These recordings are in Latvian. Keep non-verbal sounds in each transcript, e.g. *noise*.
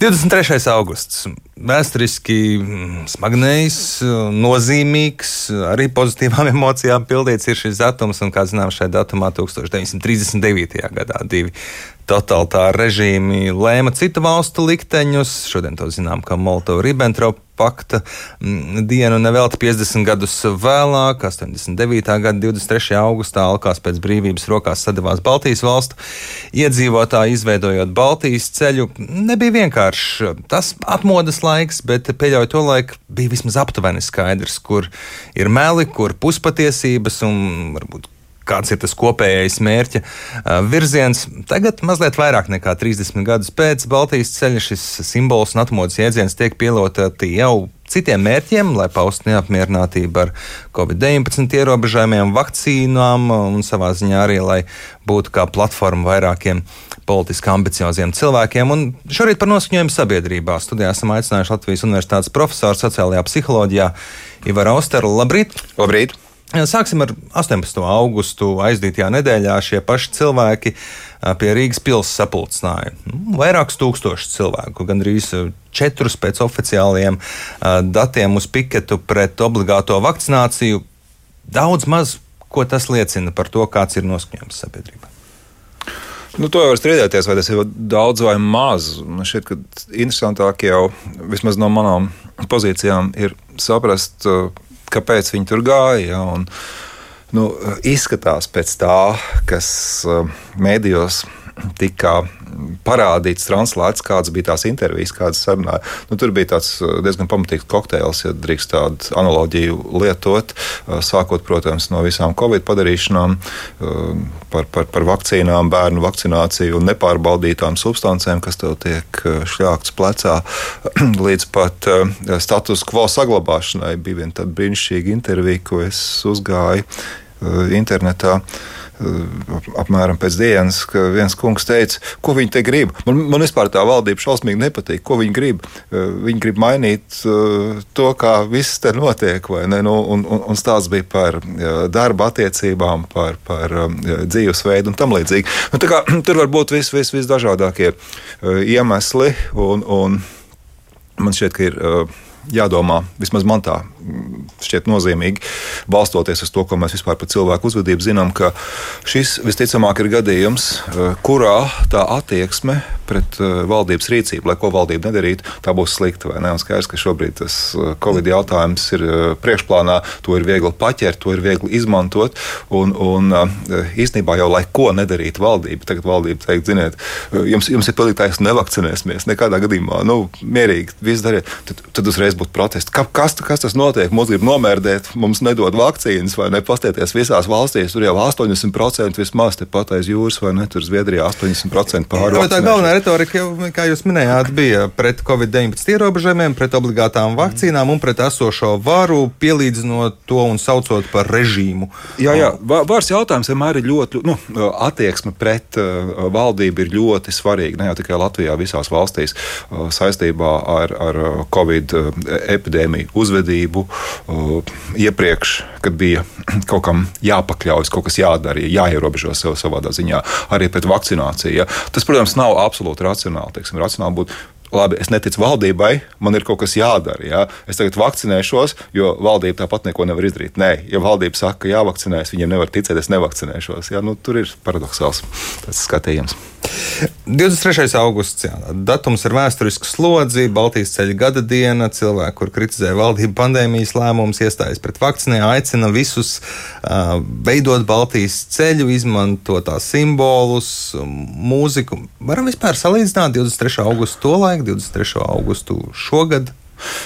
23. augusts. Vēsturiski mm, smagnējs, nozīmīgs, arī pozitīvām *laughs* emocijām pildīts ir šis datums. Un, kā zinām, šajā datumā 1939. gadā divi totalitāri režīmi lēma citu valstu likteņus. Šodien to zinām, ka Molotova-Ribbentropa pakta mm, dienu nevelti 50 gadus vēlāk, 89. gada 23. augustā Alkās pēc brīvības rokās sadavās Baltijas valstu iedzīvotāji, izveidojot Baltijas ceļu. Nebija vienkārši tas atmodas laiks, bet pieļauju to laiku bija vismaz aptuveni skaidrs, kur ir meli, kur puspatiesības un varbūt kāds ir tas kopējais mērķa virziens. Tagad, mazliet vairāk nekā 30 gadus pēc Baltijas ceļa, šis simbols un atmodas jēdziens tiek pielototi jau citiem mērķiem, lai paustu neapmierinātību ar Covid-19 ierobežojumiem, vakcīnām un savā ziņā arī, lai būtu kā platforma vairākiem politiski ambicioziem cilvēkiem. Un šorīt par noskaņojumu sabiedrībā studijā esam aicinājuši Latvijas Universitātes profesoru sociālajā psiholoģijā Ivaru Austeru. Labrīt! Labrīt! Sāksim ar 18. augustu. Aizdītajā nedēļā šie paši cilvēki pie Rīgas pilsētas sapulcināja. Nu, vairākus tūkstošus cilvēku, gandrīz četrus pēc oficiālajiem datiem uz piketu pret obligāto vakcināciju. Daudz maz, ko tas liecina par to, kāds ir noskaņojums sabiedrībā. Nu, to var strīdēties, vai tas ir daudz vai maz. Man šķiet, ka interesantāk jau vismaz no manām pozīcijām ir saprast, kāpēc viņi tur gāja. Ja, un, nu, izskatās pēc tā, kas mēdījos tika parādīts, translēts, kādas bija tās intervijas, kādas sarunāja. Nu, tur bija tāds diezgan pamatīgs kokteils, ja drīkst tādu analoģiju lietot, sākot, protams, no visām covid padarīšanām, par, par, par vakcīnām, bērnu vakcināciju un nepārbaudītām substancēm, kas tev tiek šļāktas plecā, *clears throat* līdz pat status quo saglabāšanai. Bija viena brīnišķīga intervija, ko es uzgāju internetā. Uh, apmēram pēc dienas, ka viens kungs teica, ko viņi te grib. Man, man vispār tā valdība šausmīgi nepatīk, ko viņi grib. Eh, viņi grib mainīt eh, to, kā viss te notiek. Nu, un, un, un stāsts bija par darba attiecībām, par, par dzīvesveidu un tam līdzīgi. Nu, kā, *clears throat* tur var būt vis, vis, visdažādākie eh, iemesli. Un, un man šķiet, ka ir jādomā, vismaz man tā šķiet nozīmīgi, balstoties uz to, ko mēs vispār par cilvēku uzvedību zinām, ka šis visticamāk ir gadījums, eh, kurā tā attieksme pret eh, valdības rīcību, lai ko valdība nedarītu, tā būs slikta. Un skaidrs, ka šobrīd tas eh, Covid jautājums ir priekšplānā, to ir viegli paķert, to ir viegli izmantot. Un, un īstenībā jau lai ko nedarītu valdība, tagad valdība teikt, ziniet, jums, jums ir pilnīgi taisnība, nevakcinēsimies nekādā gadījumā, nu, mierīgi, viss dariet, tad, tad uzreiz būtu protesti. Kas, kas tas notiek? Mums grib nomērdēt, mums nedod vakcīnas, vai ne? Pastieties visās valstīs, tur jau 80% vismaz tepat aiz jūras, vai ne? Tur Zviedrijā 80% pārāk. Tā galvenā retorika, kā jūs minējāt, bija pret Covid-19 ierobežojumiem, pret obligātām vakcīnām un pret esošo varu, pielīdzinot to un saucot par režīmu. Jā, jā. Vārds jautājums vienmēr ir ļoti, nu, attieksme pret uh, valdību ir ļoti svarīga. Ne jau tikai Latvijā, visās valstīs uh, saistībā ar, ar Covid epidēmiju uzvedību iepriekš, kad bija *clears throat* kaut kam jāpakļaujas, kaut kas jādara, jāierobežo sev savā ziņā, arī pret vakcināciju. Ja. Tas, protams, nav absolūti racionāli. Teiksim, racionāli būtu labi, es neticu valdībai, man ir kaut kas jādara. Jā. Es tagad vakcinēšos, jo valdība tāpat neko nevar izdarīt. Nē, ja valdība saka, ka jāvakcinēs, viņiem nevar ticēt, es nevakcinēšos. Jā, nu, tur ir paradoxāls skatījums. 23. augusts, jā, datums ir vēsturisks slodzi, Baltijas ceļa gada diena. Cilvēki, kur kritizē valdību pandēmijas lēmumus, iestājas pret vakcinē, aicina visus uh, veidot Baltijas ceļu, izmantot tās simbolus, mūziku. Varam vispār salīdzināt 23. augustu to laiku, 23. augustu šogad.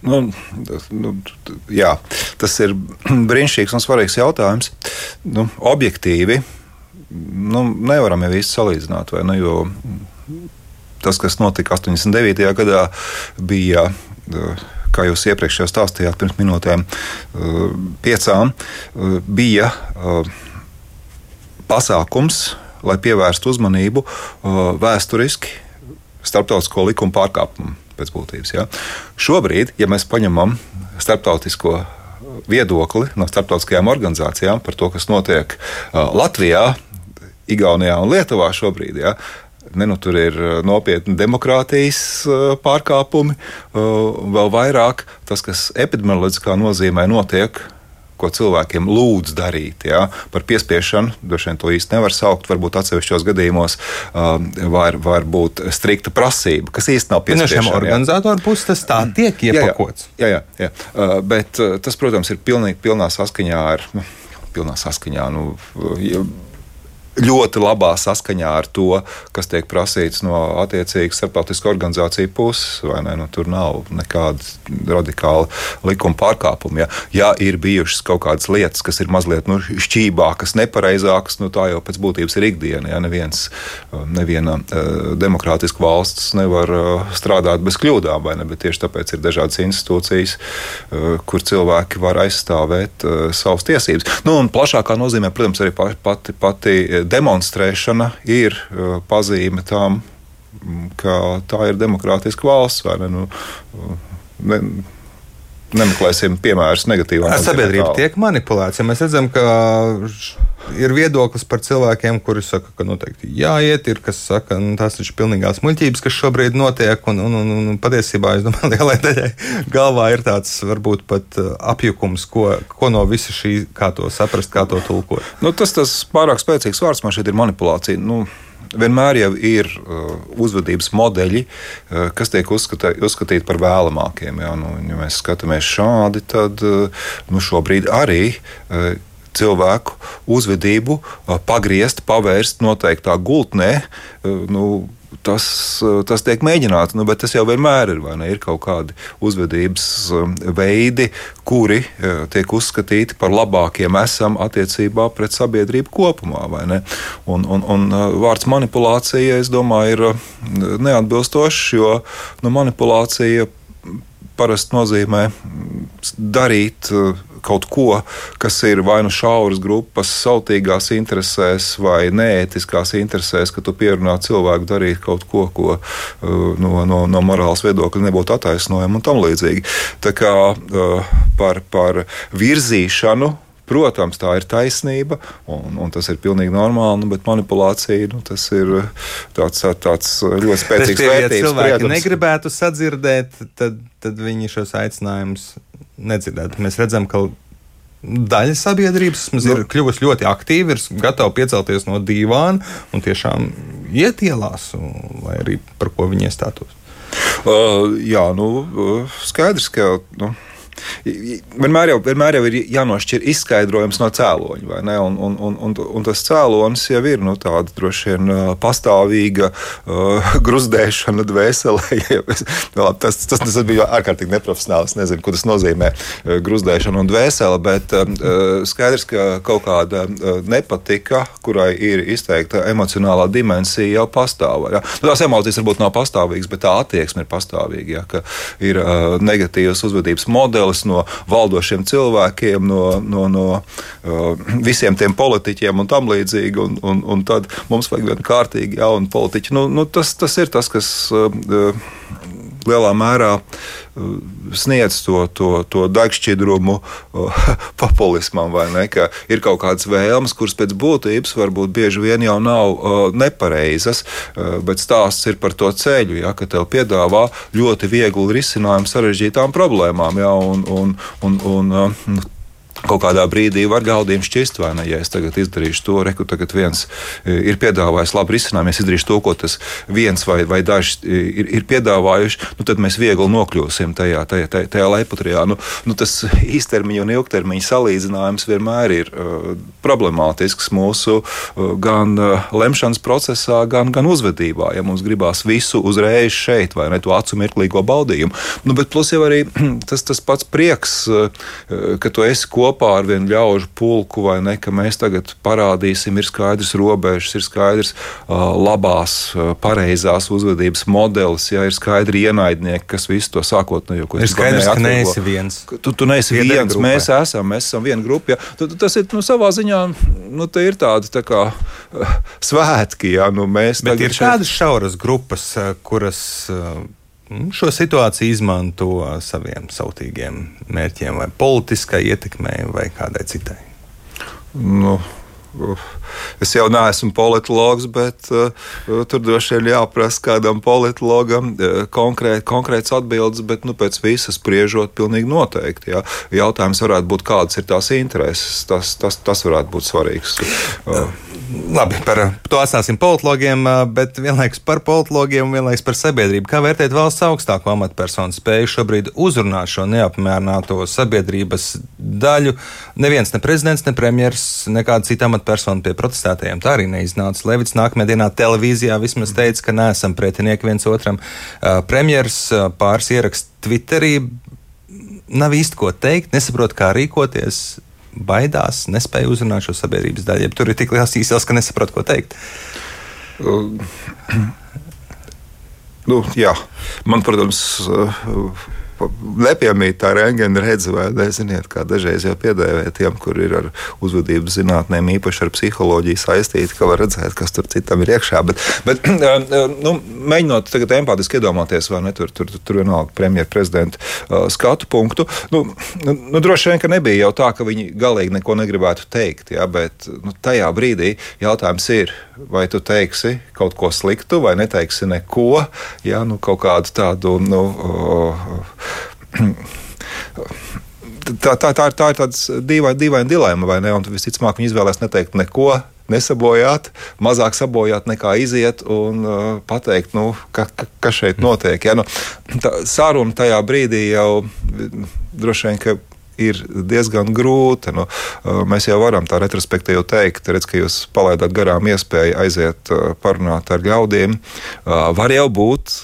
Nu, nu, jā, tas ir *clears throat* brīnišķīgs un svarīgs jautājums. Nu, objektīvi nu, nevaram jau īsti salīdzināt. Vai, nu, jo tas, kas notika 89. gadā, bija. Kā jūs iepriekš jau stāstījāt, pirms minūtēm, piecām, bija pasākums, lai pievērstu uzmanību vēsturiski starptautisko likumu pārkāpumu pēc būtības. Ja. Šobrīd, ja mēs paņemam starptautisko viedokli no starptautiskajām organizācijām par to, kas notiek Latvijā, Igaunijā un Lietuvā šobrīd. Ja, Ne, nu, tur ir nopietni demokrātijas pārkāpumi, vēl vairāk tas, kas epidemioloģiskā nozīmē notiek ko cilvēkiem lūdz darīt. Ja? Par piespiešanu droši vien to īsti nevar saukt. Varbūt atsevišķos gadījumos uh, var, var būt strikta prasība, kas īsti nav piespiešana. No organizatoru puses tas tā tiek iepakots. Jā, jā, jā, jā. Uh, bet uh, tas, protams, ir pilnīgi pilnā saskaņā ar. Nu, pilnā saskaņā. Nu, ja, ļoti labā saskaņā ar to, kas tiek prasīts no attiecīgas starptautiskas organizācijas puses. Nu, tur nav nekāda radikāla likuma pārkāpuma. Ja, ja ir bijušas kaut kādas lietas, kas ir mazliet nu, šķībākas, nepareizākas, nu, tā jau pēc būtības ir ikdiena. Ja, neviens, neviena uh, demokrātiska valsts nevar uh, strādāt bez kļūdām, ne? Bet tieši tāpēc ir dažādas institūcijas, uh, kur cilvēki var aizstāvēt savas tiesības. Nu, plašākā nozīmē, protams, arī pati, pati demonstrēšana ir uh, pazīme tam, ka tā ir demokrātiska valsts. Ne? Nu, ne, nemeklēsim piemērus negatīvām. Sabiedrība tiek manipulēta. Ja mēs redzam, ka ir viedoklis par cilvēkiem, kuri saka, ka noteikti jāiet, ir kas saka, ka nu, tās ir pilnīgās muļķības, kas šobrīd notiek. Un, un, un, un patiesībā es domāju, *laughs* lielai daļai galvā ir tāds varbūt pat uh, apjukums, ko, ko no visa šī, kā to saprast, kā to tulkot. Nu, tas tas pārāk spēcīgs vārds man šeit ir manipulācija. Nu, vienmēr jau ir uh, uzvedības modeļi, uh, kas tiek uzskatā, uzskatīti par vēlamākiem. Ja, nu, ja mēs skatāmies šādi, tad uh, nu, šobrīd arī uh, cilvēku uzvedību uh, pagriezt, pavērst noteiktā gultnē. Uh, nu, tas, uh, tas tiek mēģināts, nu, bet tas jau vienmēr ir. Ir kaut kādi uzvedības um, veidi, kuri tiek uzskatīti par labākiem esam attiecībā pret sabiedrību kopumā. Un, un, un vārds manipulācija, es domāju, ir neatbilstošs, jo nu, manipulācija parasti nozīmē darīt kaut ko, kas ir vai nu šauras grupas sautīgās interesēs vai neētiskās interesēs, ka tu pierunā cilvēku darīt kaut ko, ko uh, no, no, no morāles viedokļa nebūtu attaisnojama un tam līdzīgi. Tā kā uh, par, par virzīšanu Protams, tā ir taisnība, un, un tas ir pilnīgi normāli, nu, bet manipulācija nu, tas ir tāds, tāds ļoti spēcīgs vērtības. Ja cilvēki priedums. negribētu sadzirdēt, tad, tad viņi šos aicinājumus nedzirdētu. Mēs redzam, ka daļa sabiedrības nu, ir kļuvusi ļoti aktīva, ir gatava piecelties no dīvāna un tiešām iet ielās, lai arī par ko viņi iestātos. Uh, jā, nu, uh, skaidrs, ka. Nu Vienmēr jau, vienmēr jau ir jānošķir izskaidrojums no cēloņa, un, un, un, un, un tas cēlonis jau ir nu, tāda droši vien pastāvīga uh, *laughs* gruzdēšana dvēselē. *laughs* tas, tas, tas bija ārkārtīgi neprofesionāli. Es nezinu, ko tas nozīmē gruzdēšana un dvēsele, bet uh, skaidrs, ka kaut kāda nepatika, kurai ir izteikta emocionālā dimensija, jau pastāv. Ja? Nu, tās emocijas varbūt nav pastāvīgas, bet tā attieksme ir pastāvīga. Ja? Ir uh, negatīvas uzvedības modelis modelis no valdošiem cilvēkiem, no, no, no uh, visiem tiem politiķiem un tam līdzīgi. Un, un, un tad mums vajag vienu kārtīgi jaunu politiķu. Nu, nu, tas, tas ir tas, kas. Uh, lielā mērā uh, sniedz to, to, to degšķidrumu uh, *laughs* populismam, vai ne? Ka ir kaut kādas vēlmes, kuras pēc būtības varbūt bieži vien jau nav uh, nepareizas, bet stāsts ir par to ceļu, ja, ka tev piedāvā ļoti vieglu risinājumu sarežģītām problēmām. Ja, un, un, un, un, Kaut kādā brīdī var gaudījums šķist, vai ne? Ja es tagad izdarīšu to, reku, tagad viens e, ir piedāvājis labu risinājumu, es izdarīšu to, ko tas viens vai, vai daži e, ir, ir piedāvājuši, nu, tad mēs viegli nokļūsim tajā, tajā, tajā, tajā leipatrijā. Nu, nu, tas īstermiņa un ilgtermiņa salīdzinājums vienmēr ir uh, problemātisks mūsu uh, gan uh, lemšanas procesā, gan, gan uzvedībā. Ja mums gribās visu uzreiz šeit, vai ne to acu mirklīgo baudījumu. Nu, bet plus jau arī *clears throat* tas, tas pats prieks, uh, ka tu esi kopā kopā ar vienu ļaužu pulku, vai ne, ka mēs tagad parādīsim, ir skaidrs robežas, ir skaidrs uh, labās, uh, pareizās uzvedības modelis, ja ir skaidri ienaidnieki, kas visu to sākotnējo, ko ir skaidrs, ka neesi viens. Tu, tu neesi Viena viens, grupē. mēs esam, mēs esam viena grupa. Ja. Tu, tas ir nu, savā ziņā, nu, ir tādi tā kā svētki, ja nu, mēs. Bet ir šeit... kādas šauras grupas, kuras. Uh, šo situāciju izmanto saviem sautīgiem mērķiem, vai politiskai ietekmei, vai kādai citai. Nu, uh es jau neesmu politologs, bet uh, tur droši vien jāprasa kādam politologam uh, konkrēt, konkrēts atbildes, bet nu, pēc visas spriežot, pilnīgi noteikti. Jā. Jautājums varētu būt, kādas ir tās intereses. Tas, tas, tas varētu būt svarīgs. Uh. Labi, par to atstāsim politologiem, bet vienlaikus par politologiem un vienlaikus par sabiedrību. Kā vērtēt valsts augstāko amatpersonu spēju šobrīd uzrunāt šo neapmierināto sabiedrības daļu? Neviens, ne prezidents, ne premjers, nekāda cita amatpersona pie protestētajiem tā arī neiznāca. Levits nākamajā dienā televīzijā vismaz teica, ka neesam pretinieki viens otram. Premjers pāris ieraksts Twitterī nav īsti ko teikt, nesaprot, kā rīkoties baidās, nespēja uzrunāt šo sabiedrības daļu. Ja tur ir tik liels īsils, ka nesaprot, ko teikt. *clears throat* Nu, jā, man, protams, nepiemīt tā rengena redze, vai neziniet, kā dažreiz jau piedēvē tiem, kur ir ar uzvedības zinātnēm, īpaši ar psiholoģiju saistīti, ka var redzēt, kas tur citam ir iekšā. Bet, bet *clears throat* nu, mēģinot tagad empātiski iedomāties, vai ne, tur, tur, tur vienalga premjerprezidenta uh, skatu punktu, nu, nu, nu, droši vien, ka nebija jau tā, ka viņi galīgi neko negribētu teikt, ja, bet nu, tajā brīdī jautājums ir, vai tu teiksi kaut ko sliktu vai neteiksi neko, ja, nu, kaut kādu tādu, nu, uh, tā, tā, tā, tā ir tāds dīvains dīvain dilemma, vai ne? Un visticamāk, viņi izvēlēs neteikt neko. Nesabojāt, mazāk sabojāt nekā iziet un uh, pateikt, nu, ka, ka, kas šeit notiek. Ja? Nu, tā saruna tajā brīdī jau droši vien ir diezgan grūta. Nu, mēs jau varam tā retrospektīvi teikt, redz, ka jūs palaidāt garām iespēju aiziet parunāt ar ļaudīm. Var jau būt,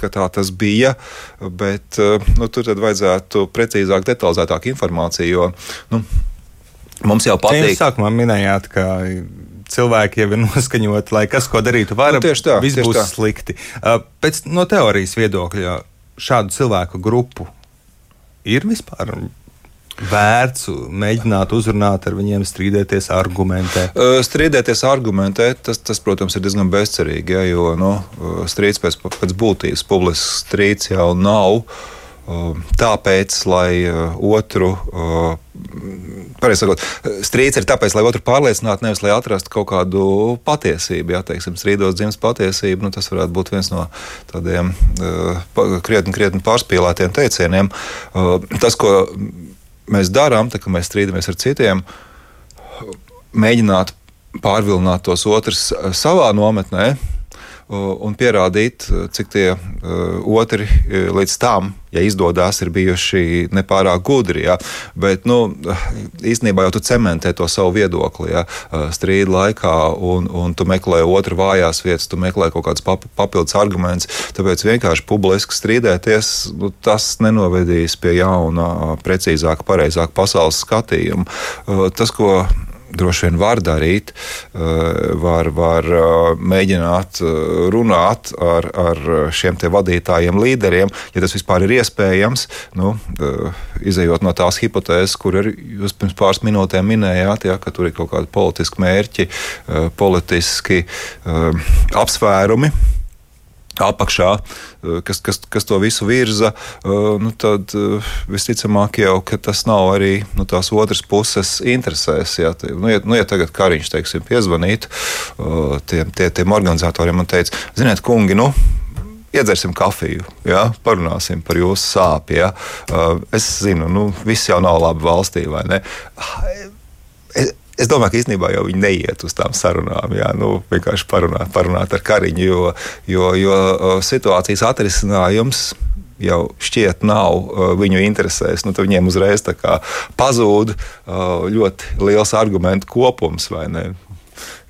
ka tā tas bija, bet nu, tur tad vajadzētu precīzāk, detalizētāk informāciju, jo nu, mums jau patīk. Jūs sākumā minējāt, ka cilvēki jau ir *laughs* noskaņoti, lai kas ko darītu, var, nu, tieši tā, viss būs tā. slikti. Pēc no teorijas viedokļa šādu cilvēku grupu ir vispār vērts mēģināt uzrunāt ar viņiem, strīdēties, argumentēt? Strīdēties, argumentēt, tas, tas protams, ir diezgan bezcerīgi, ja, jo nu, strīds pēc, pēc būtības, publisks strīds jau nav. Tāpēc, lai otru, sakot, strīds ir tāpēc, lai otru pārliecinātu, nevis lai atrastu kaut kādu patiesību. Ja teiksim, strīdos dzimst patiesība, nu, tas varētu būt viens no tādiem krietni, krietni pārspīlētiem teicieniem. Tas, ko mēs darām, tā, kad mēs strīdamies ar citiem, mēģināt pārvilināt tos otrus eh, savā nometnē un pierādīt, eh, cik tie eh, otri līdz tam, ja izdodas, ir bijuši nepārāk gudri. Ja? Bet nu, īstenībā jau tu cementē to savu viedokli ja? strīdu laikā, un, un tu meklē otru vājās vietas, tu meklē kaut kādus papildus argumentus. Tāpēc vienkārši publiski strīdēties, nu, tas nenovedīs pie jauna, precīzāka, pareizāka pasaules skatījuma. Tas, ko droši vien var darīt, eh, var, var eh, mēģināt eh, runāt ar, ar šiem vadītājiem, līderiem, ja tas vispār ir iespējams. Nu, izējot no tās hipotēzes, kur arī jūs pirms pāris minūtēm minējāt, ja, ka tur ir kaut kādi politiski mērķi, politiski apsvērumi apakšā, eh, kas, kas, kas to visu virza, eh, nu tad eh, visticamāk jau tas nav arī nu, tās otras puses interesēs. Ja, nu, ja, nu, ja tagad Kariņš teiksim, piezvanītu tiem, tie, tiem organizatoriem un teica, ziniet, kungi, nu, iedzersim kafiju, ja? parunāsim par jūsu sāpju. Ja? Es zinu, nu, viss jau nav labi valstī, vai ne? Es domāju, ka īstenībā jau viņi neiet uz tām sarunām. Jā, nu, vienkārši parunāt, parunāt ar Kariņu, jo, jo, jo situācijas atrisinājums jau šķiet nav viņu interesēs. Nu, viņiem uzreiz pazūd ļoti liels argumentu kopums?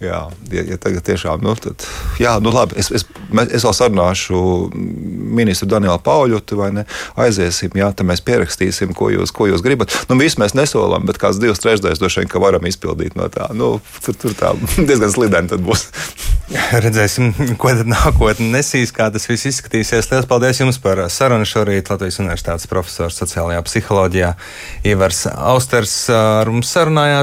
Jā, ja, ja tagad tiešām, nu, tad, jā, nu labi, es, es, es vēl sarunāšu ministru Danielu Pauļotu, vai ne? Aiziesim, jā, tad mēs pierakstīsim, ko jūs, ko jūs gribat. Nu, visu mēs nesolam, bet kāds divas trešdaļas droši vien, ka varam izpildīt no tā. Nu, tur, tur tā *laughs* diezgan slideni tad būs. *laughs* Redzēsim, ko tad nākotnē nesīs, kā tas viss izskatīsies. Lielas paldies jums par sarunu šorīt. Latvijas Universitātes profesors sociālajā psiholoģijā Ivars Austers ar mums sarunājās.